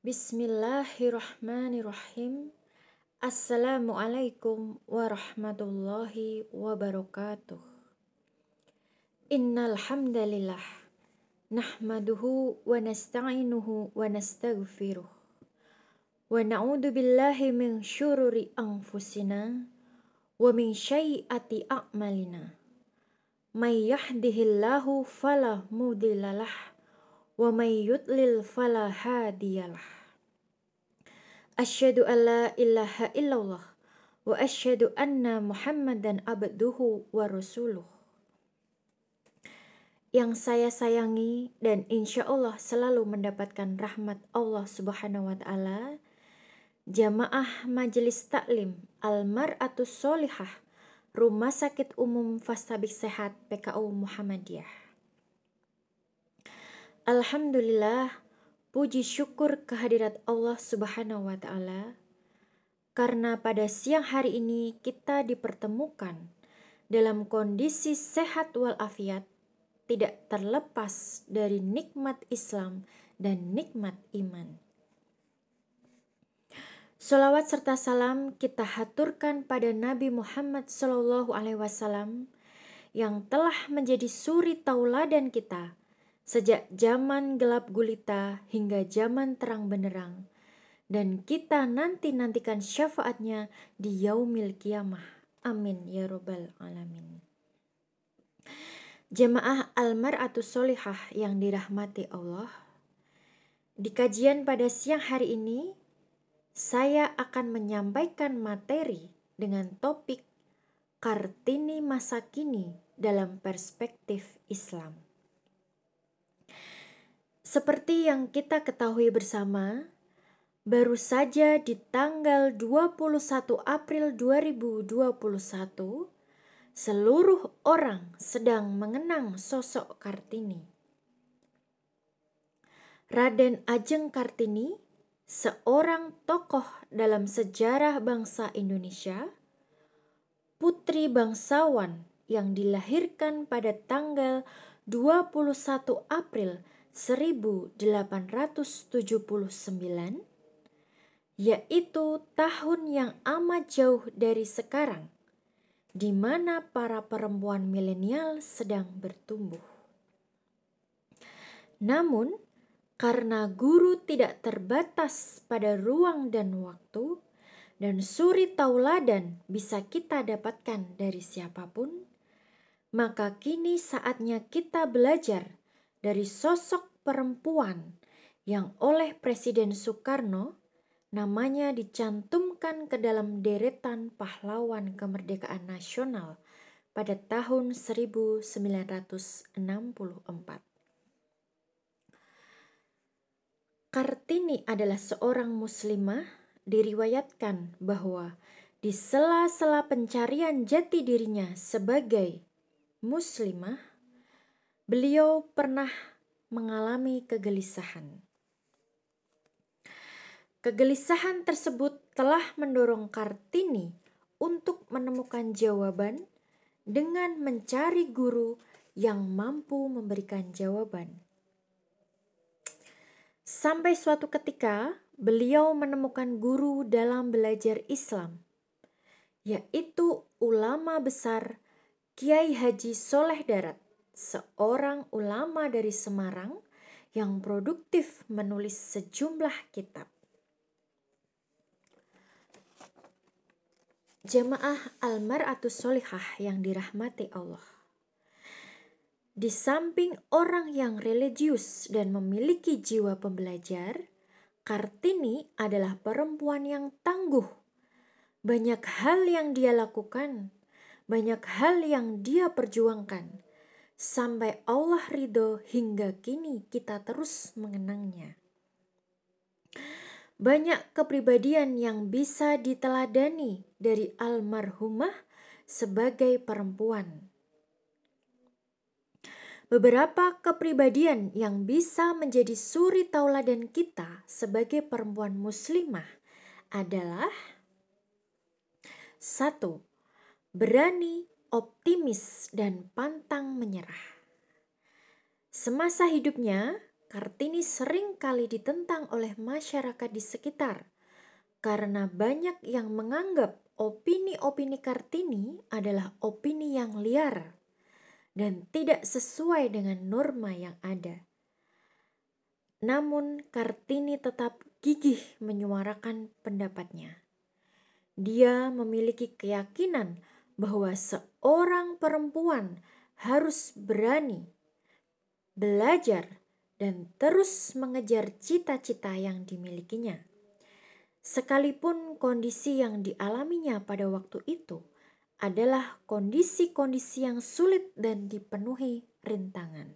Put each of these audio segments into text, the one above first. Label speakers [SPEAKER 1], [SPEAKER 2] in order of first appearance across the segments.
[SPEAKER 1] Bismillahirrahmanirrahim. Assalamualaikum warahmatullahi wabarakatuh. Innal hamdalillah nahmaduhu wa nasta'inuhu wa nastaghfiruh. Wa na'udzu billahi min syururi anfusina wa min syai'ati a'malina. May yahdihillahu fala mudhillalah wa may yudlil fala hadiyalah. Asyhadu an la ilaha illallah wa asyhadu anna Muhammadan abduhu wa rasuluh. Yang saya sayangi dan insya Allah selalu mendapatkan rahmat Allah Subhanahu wa Ta'ala, jamaah Majelis Taklim Al-Mar'atus Solihah, Rumah Sakit Umum Fastabik Sehat PKU Muhammadiyah. Alhamdulillah, puji syukur kehadirat Allah Subhanahu wa Ta'ala, karena pada siang hari ini kita dipertemukan dalam kondisi sehat walafiat, tidak terlepas dari nikmat Islam dan nikmat iman. Salawat serta salam kita haturkan pada Nabi Muhammad Wasallam yang telah menjadi suri tauladan kita sejak zaman gelap gulita hingga zaman terang benderang, dan kita nanti-nantikan syafaatnya di yaumil kiamah. Amin ya robbal alamin. Jemaah Almar'atus Solihah yang dirahmati Allah, di kajian pada siang hari ini, saya akan menyampaikan materi dengan topik Kartini masa kini dalam perspektif Islam. Seperti yang kita ketahui bersama, baru saja di tanggal 21 April 2021, seluruh orang sedang mengenang sosok Kartini. Raden Ajeng Kartini, seorang tokoh dalam sejarah bangsa Indonesia, putri bangsawan yang dilahirkan pada tanggal 21 April 1879 yaitu tahun yang amat jauh dari sekarang di mana para perempuan milenial sedang bertumbuh. Namun, karena guru tidak terbatas pada ruang dan waktu, dan suri tauladan bisa kita dapatkan dari siapa pun, maka kini saatnya kita belajar dari sosok perempuan yang oleh Presiden Soekarno namanya dicantumkan ke dalam deretan pahlawan kemerdekaan nasional pada tahun 1964. Kartini adalah seorang muslimah diriwayatkan bahwa di sela-sela pencarian jati dirinya sebagai muslimah beliau pernah mengalami kegelisahan. Kegelisahan tersebut telah mendorong Kartini untuk menemukan jawaban dengan mencari guru yang mampu memberikan jawaban. Sampai suatu ketika, beliau menemukan guru dalam belajar Islam, yaitu ulama besar Kiai Haji Soleh Darat seorang ulama dari Semarang yang produktif menulis sejumlah kitab. Jemaah Almaratus Solihah yang dirahmati Allah. Di samping orang yang religius dan memiliki jiwa pembelajar, Kartini adalah perempuan yang tangguh. Banyak hal yang dia lakukan, banyak hal yang dia perjuangkan sampai Allah ridho hingga kini kita terus mengenangnya. Banyak kepribadian yang bisa diteladani dari almarhumah sebagai perempuan. Beberapa kepribadian yang bisa menjadi suri tauladan kita sebagai perempuan muslimah adalah satu, berani optimis dan pantang menyerah. Semasa hidupnya, Kartini sering kali ditentang oleh masyarakat di sekitar karena banyak yang menganggap opini-opini Kartini adalah opini yang liar dan tidak sesuai dengan norma yang ada. Namun Kartini tetap gigih menyuarakan pendapatnya. Dia memiliki keyakinan bahwa seorang perempuan harus berani belajar dan terus mengejar cita-cita yang dimilikinya. Sekalipun kondisi yang dialaminya pada waktu itu adalah kondisi-kondisi yang sulit dan dipenuhi rintangan.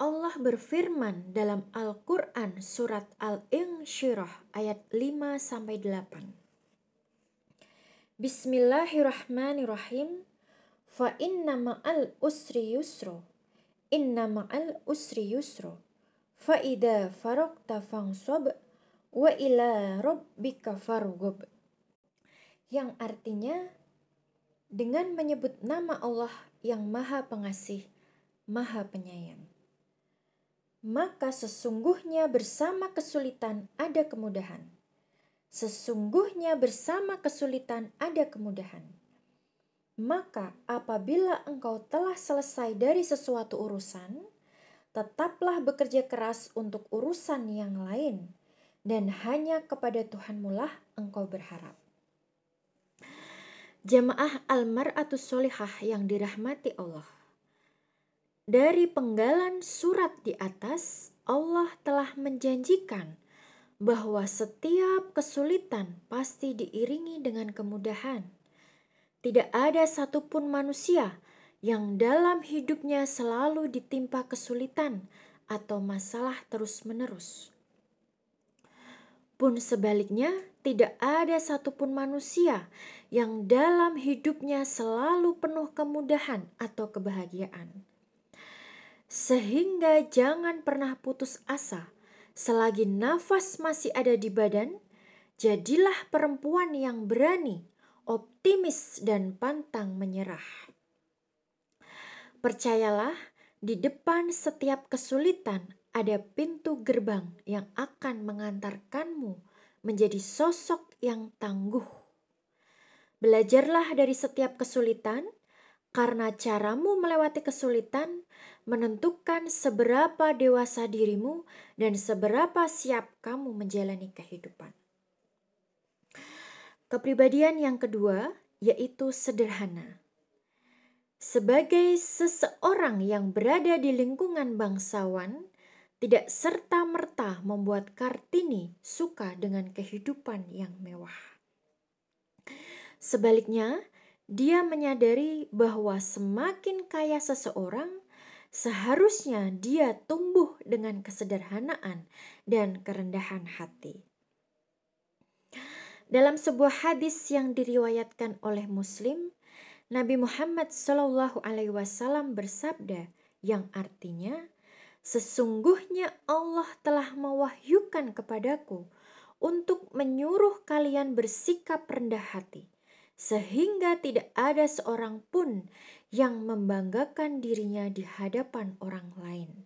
[SPEAKER 1] Allah berfirman dalam Al-Quran surat Al-Insyirah ayat 5 8. Bismillahirrahmanirrahim. Fa inna ma'al usri yusro. Inna ma'al usri yusro. Fa idha farokta fangsob wa ila rabbika fargob. Yang artinya dengan menyebut nama Allah yang Maha Pengasih, Maha Penyayang maka sesungguhnya bersama kesulitan ada kemudahan. Sesungguhnya bersama kesulitan ada kemudahan. Maka apabila engkau telah selesai dari sesuatu urusan, tetaplah bekerja keras untuk urusan yang lain, dan hanya kepada Tuhanmu lah engkau berharap. Jamaah Al-Mar'atus Solihah yang dirahmati Allah. Dari penggalan surat di atas, Allah telah menjanjikan bahwa setiap kesulitan pasti diiringi dengan kemudahan. Tidak ada satupun manusia yang dalam hidupnya selalu ditimpa kesulitan atau masalah terus-menerus. Pun sebaliknya, tidak ada satupun manusia yang dalam hidupnya selalu penuh kemudahan atau kebahagiaan. Sehingga jangan pernah putus asa. Selagi nafas masih ada di badan, jadilah perempuan yang berani, optimis, dan pantang menyerah. Percayalah, di depan setiap kesulitan ada pintu gerbang yang akan mengantarkanmu menjadi sosok yang tangguh. Belajarlah dari setiap kesulitan, karena caramu melewati kesulitan menentukan seberapa dewasa dirimu dan seberapa siap kamu menjalani kehidupan. Kepribadian yang kedua yaitu sederhana. Sebagai seseorang yang berada di lingkungan bangsawan, tidak serta-merta membuat Kartini suka dengan kehidupan yang mewah. Sebaliknya, dia menyadari bahwa semakin kaya seseorang, Seharusnya dia tumbuh dengan kesederhanaan dan kerendahan hati. Dalam sebuah hadis yang diriwayatkan oleh Muslim, Nabi Muhammad Shallallahu Alaihi Wasallam bersabda, yang artinya, sesungguhnya Allah telah mewahyukan kepadaku untuk menyuruh kalian bersikap rendah hati, sehingga tidak ada seorang pun yang membanggakan dirinya di hadapan orang lain,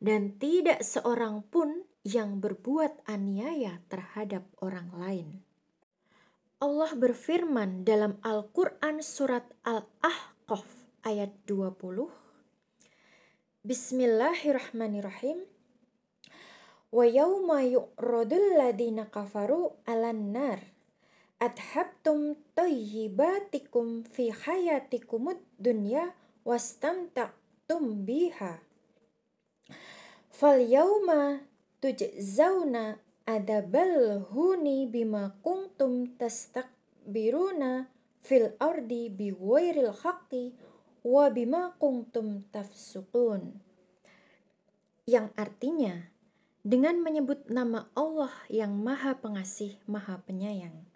[SPEAKER 1] dan tidak seorang pun yang berbuat aniaya terhadap orang lain. Allah berfirman dalam Al-Quran Surat Al-Ahqaf ayat 20 Bismillahirrahmanirrahim. Yawma yu'radul ladina kafaru alan nar adhabtum tayyibatikum fi hayatikumud dunya wastamta'tum biha fal yauma tujzauna adabal huni bima kuntum tastakbiruna fil ardi biwairil haqqi wa bima kuntum tafsukun yang artinya dengan menyebut nama Allah yang Maha Pengasih, Maha Penyayang.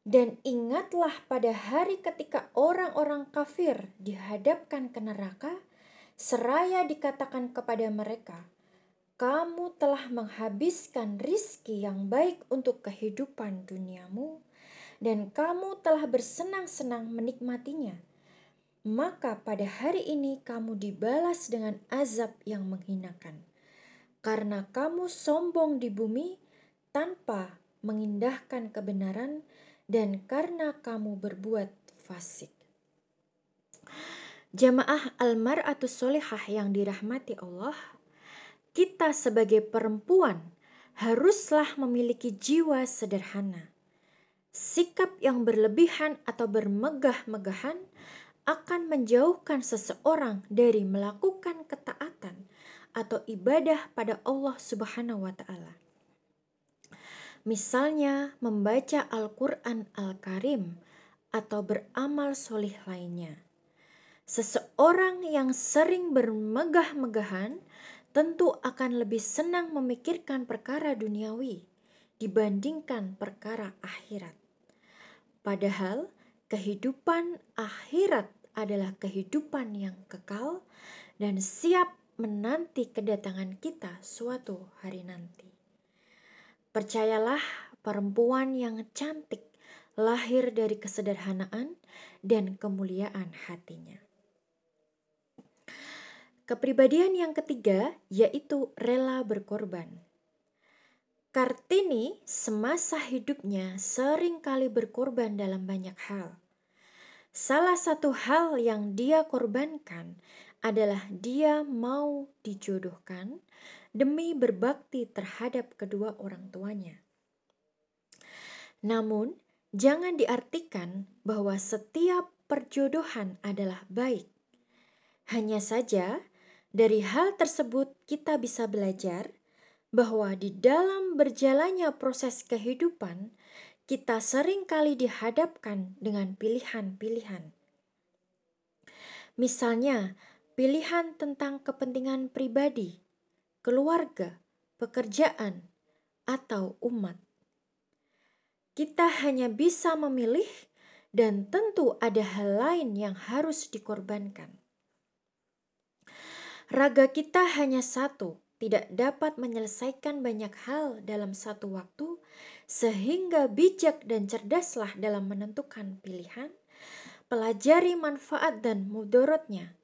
[SPEAKER 1] Dan ingatlah pada hari ketika orang-orang kafir dihadapkan ke neraka, seraya dikatakan kepada mereka, "Kamu telah menghabiskan rizki yang baik untuk kehidupan duniamu, dan kamu telah bersenang-senang menikmatinya. Maka pada hari ini kamu dibalas dengan azab yang menghinakan." karena kamu sombong di bumi tanpa mengindahkan kebenaran dan karena kamu berbuat fasik. Jamaah Al-Mar'atus Solehah yang dirahmati Allah, kita sebagai perempuan haruslah memiliki jiwa sederhana. Sikap yang berlebihan atau bermegah-megahan akan menjauhkan seseorang dari melakukan ketaatan atau ibadah pada Allah Subhanahu wa taala. Misalnya membaca Al-Qur'an Al-Karim atau beramal solih lainnya. Seseorang yang sering bermegah-megahan tentu akan lebih senang memikirkan perkara duniawi dibandingkan perkara akhirat. Padahal kehidupan akhirat adalah kehidupan yang kekal dan siap menanti kedatangan kita suatu hari nanti. Percayalah, perempuan yang cantik lahir dari kesederhanaan dan kemuliaan hatinya. Kepribadian yang ketiga yaitu rela berkorban. Kartini semasa hidupnya sering kali berkorban dalam banyak hal. Salah satu hal yang dia korbankan adalah dia mau dijodohkan demi berbakti terhadap kedua orang tuanya. Namun, jangan diartikan bahwa setiap perjodohan adalah baik. Hanya saja, dari hal tersebut, kita bisa belajar bahwa di dalam berjalannya proses kehidupan, kita sering kali dihadapkan dengan pilihan-pilihan. Misalnya, pilihan tentang kepentingan pribadi, keluarga, pekerjaan, atau umat. Kita hanya bisa memilih, dan tentu ada hal lain yang harus dikorbankan. Raga kita hanya satu, tidak dapat menyelesaikan banyak hal dalam satu waktu, sehingga bijak dan cerdaslah dalam menentukan pilihan. Pelajari manfaat dan mudorotnya.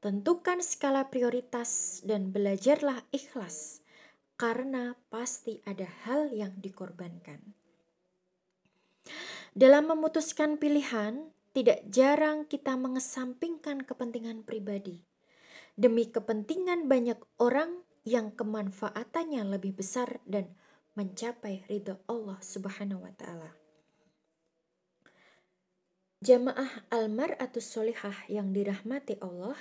[SPEAKER 1] Tentukan skala prioritas dan belajarlah ikhlas, karena pasti ada hal yang dikorbankan. Dalam memutuskan pilihan, tidak jarang kita mengesampingkan kepentingan pribadi demi kepentingan banyak orang yang kemanfaatannya lebih besar dan mencapai ridho Allah Subhanahu wa taala. Jamaah Al-Mar'atus Solihah yang dirahmati Allah,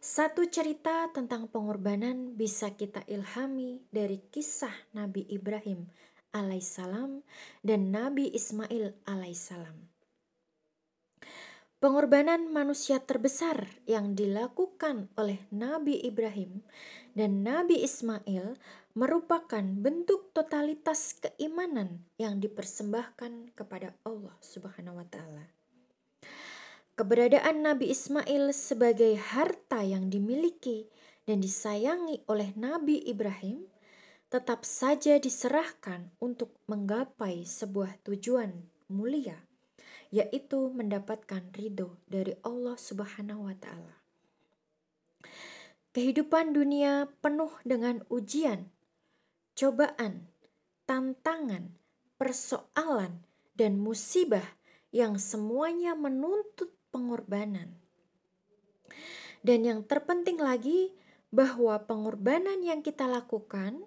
[SPEAKER 1] satu cerita tentang pengorbanan bisa kita ilhami dari kisah Nabi Ibrahim alaihissalam dan Nabi Ismail alaihissalam. Pengorbanan manusia terbesar yang dilakukan oleh Nabi Ibrahim dan Nabi Ismail merupakan bentuk totalitas keimanan yang dipersembahkan kepada Allah Subhanahu wa taala. Keberadaan Nabi Ismail sebagai harta yang dimiliki dan disayangi oleh Nabi Ibrahim tetap saja diserahkan untuk menggapai sebuah tujuan mulia yaitu mendapatkan ridho dari Allah Subhanahu wa Ta'ala. Kehidupan dunia penuh dengan ujian, cobaan, tantangan, persoalan, dan musibah yang semuanya menuntut pengorbanan. Dan yang terpenting lagi, bahwa pengorbanan yang kita lakukan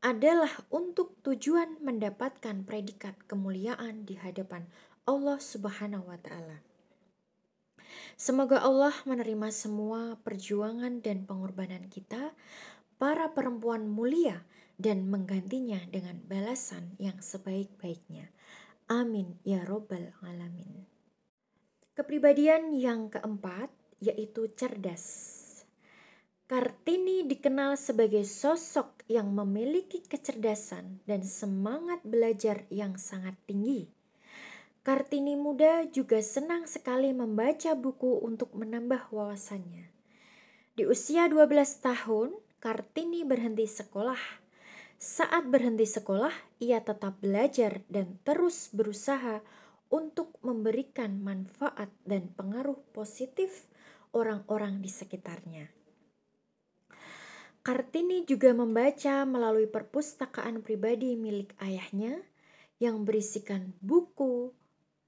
[SPEAKER 1] adalah untuk tujuan mendapatkan predikat kemuliaan di hadapan Allah Subhanahu wa Ta'ala. Semoga Allah menerima semua perjuangan dan pengorbanan kita, para perempuan mulia, dan menggantinya dengan balasan yang sebaik-baiknya. Amin ya Robbal 'Alamin. Kepribadian yang keempat yaitu cerdas. Kartini dikenal sebagai sosok yang memiliki kecerdasan dan semangat belajar yang sangat tinggi. Kartini muda juga senang sekali membaca buku untuk menambah wawasannya. Di usia 12 tahun, Kartini berhenti sekolah. Saat berhenti sekolah, ia tetap belajar dan terus berusaha untuk memberikan manfaat dan pengaruh positif orang-orang di sekitarnya. Kartini juga membaca melalui perpustakaan pribadi milik ayahnya yang berisikan buku,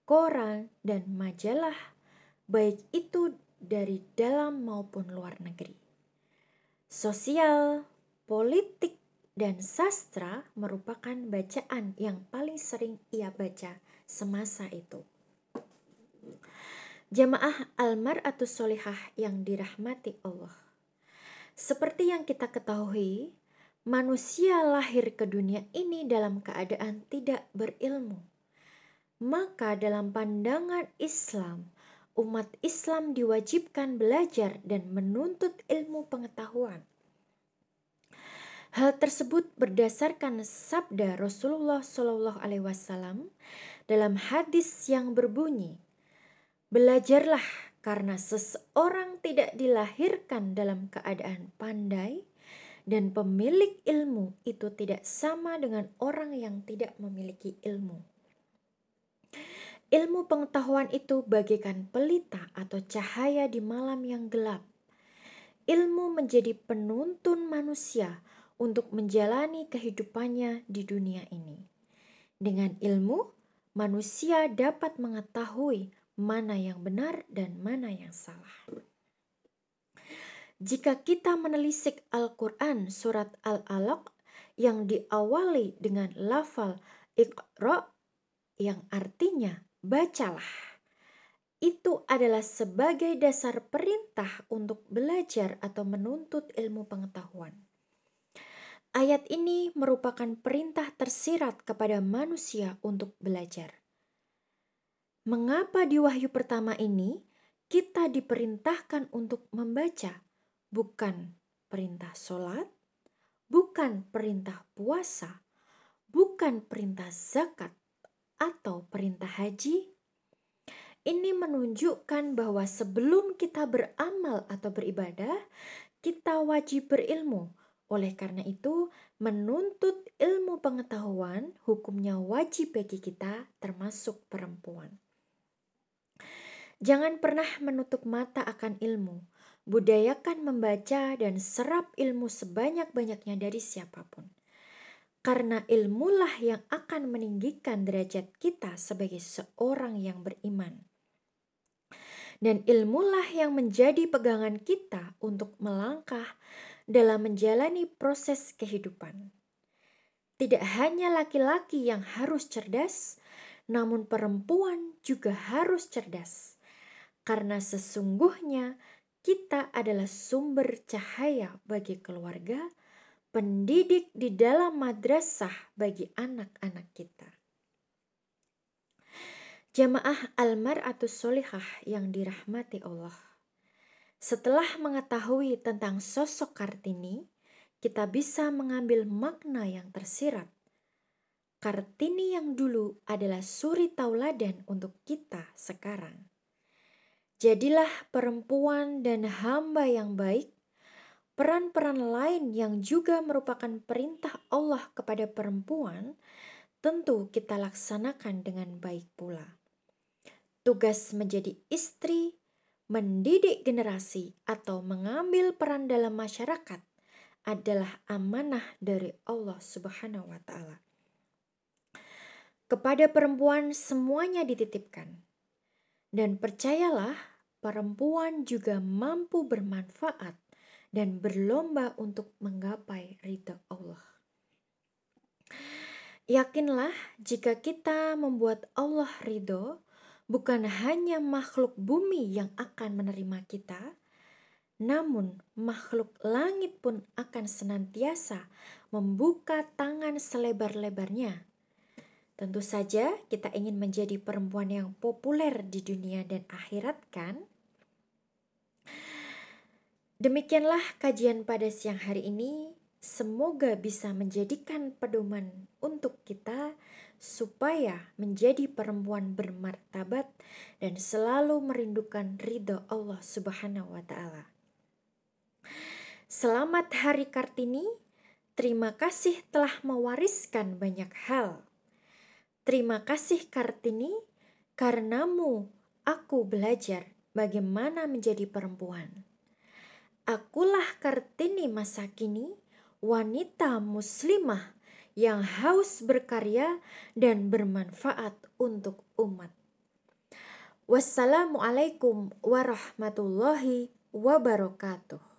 [SPEAKER 1] koran, dan majalah, baik itu dari dalam maupun luar negeri. Sosial, politik, dan sastra merupakan bacaan yang paling sering ia baca semasa itu. Jamaah atau Solihah yang dirahmati Allah. Seperti yang kita ketahui, manusia lahir ke dunia ini dalam keadaan tidak berilmu. Maka dalam pandangan Islam, umat Islam diwajibkan belajar dan menuntut ilmu pengetahuan. Hal tersebut berdasarkan sabda Rasulullah Shallallahu Alaihi Wasallam dalam hadis yang berbunyi, "Belajarlah karena seseorang tidak dilahirkan dalam keadaan pandai, dan pemilik ilmu itu tidak sama dengan orang yang tidak memiliki ilmu." Ilmu pengetahuan itu bagaikan pelita atau cahaya di malam yang gelap. Ilmu menjadi penuntun manusia untuk menjalani kehidupannya di dunia ini. Dengan ilmu, manusia dapat mengetahui mana yang benar dan mana yang salah. Jika kita menelisik Al-Quran surat Al-Alaq yang diawali dengan lafal Iqra yang artinya bacalah. Itu adalah sebagai dasar perintah untuk belajar atau menuntut ilmu pengetahuan. Ayat ini merupakan perintah tersirat kepada manusia untuk belajar. Mengapa di wahyu pertama ini kita diperintahkan untuk membaca, bukan perintah sholat, bukan perintah puasa, bukan perintah zakat, atau perintah haji? Ini menunjukkan bahwa sebelum kita beramal atau beribadah, kita wajib berilmu oleh karena itu, menuntut ilmu pengetahuan hukumnya wajib bagi kita, termasuk perempuan. Jangan pernah menutup mata akan ilmu. Budayakan membaca dan serap ilmu sebanyak-banyaknya dari siapa pun. Karena ilmulah yang akan meninggikan derajat kita sebagai seorang yang beriman. Dan ilmulah yang menjadi pegangan kita untuk melangkah dalam menjalani proses kehidupan. Tidak hanya laki-laki yang harus cerdas, namun perempuan juga harus cerdas, karena sesungguhnya kita adalah sumber cahaya bagi keluarga, pendidik di dalam madrasah bagi anak-anak kita. Jamaah atau Solihah yang dirahmati Allah. Setelah mengetahui tentang sosok Kartini, kita bisa mengambil makna yang tersirat. Kartini yang dulu adalah suri tauladan untuk kita sekarang. Jadilah perempuan dan hamba yang baik, peran-peran lain yang juga merupakan perintah Allah kepada perempuan, tentu kita laksanakan dengan baik pula. Tugas menjadi istri, mendidik generasi atau mengambil peran dalam masyarakat adalah amanah dari Allah Subhanahu wa taala. Kepada perempuan semuanya dititipkan. Dan percayalah, perempuan juga mampu bermanfaat dan berlomba untuk menggapai ridha Allah. Yakinlah jika kita membuat Allah ridho, bukan hanya makhluk bumi yang akan menerima kita, namun makhluk langit pun akan senantiasa membuka tangan selebar-lebarnya. Tentu saja kita ingin menjadi perempuan yang populer di dunia dan akhirat kan? Demikianlah kajian pada siang hari ini. Semoga bisa menjadikan pedoman untuk kita supaya menjadi perempuan bermartabat dan selalu merindukan ridho Allah Subhanahu wa taala. Selamat Hari Kartini. Terima kasih telah mewariskan banyak hal. Terima kasih Kartini, karenamu aku belajar bagaimana menjadi perempuan. Akulah Kartini masa kini, wanita muslimah yang haus berkarya dan bermanfaat untuk umat. Wassalamualaikum warahmatullahi wabarakatuh.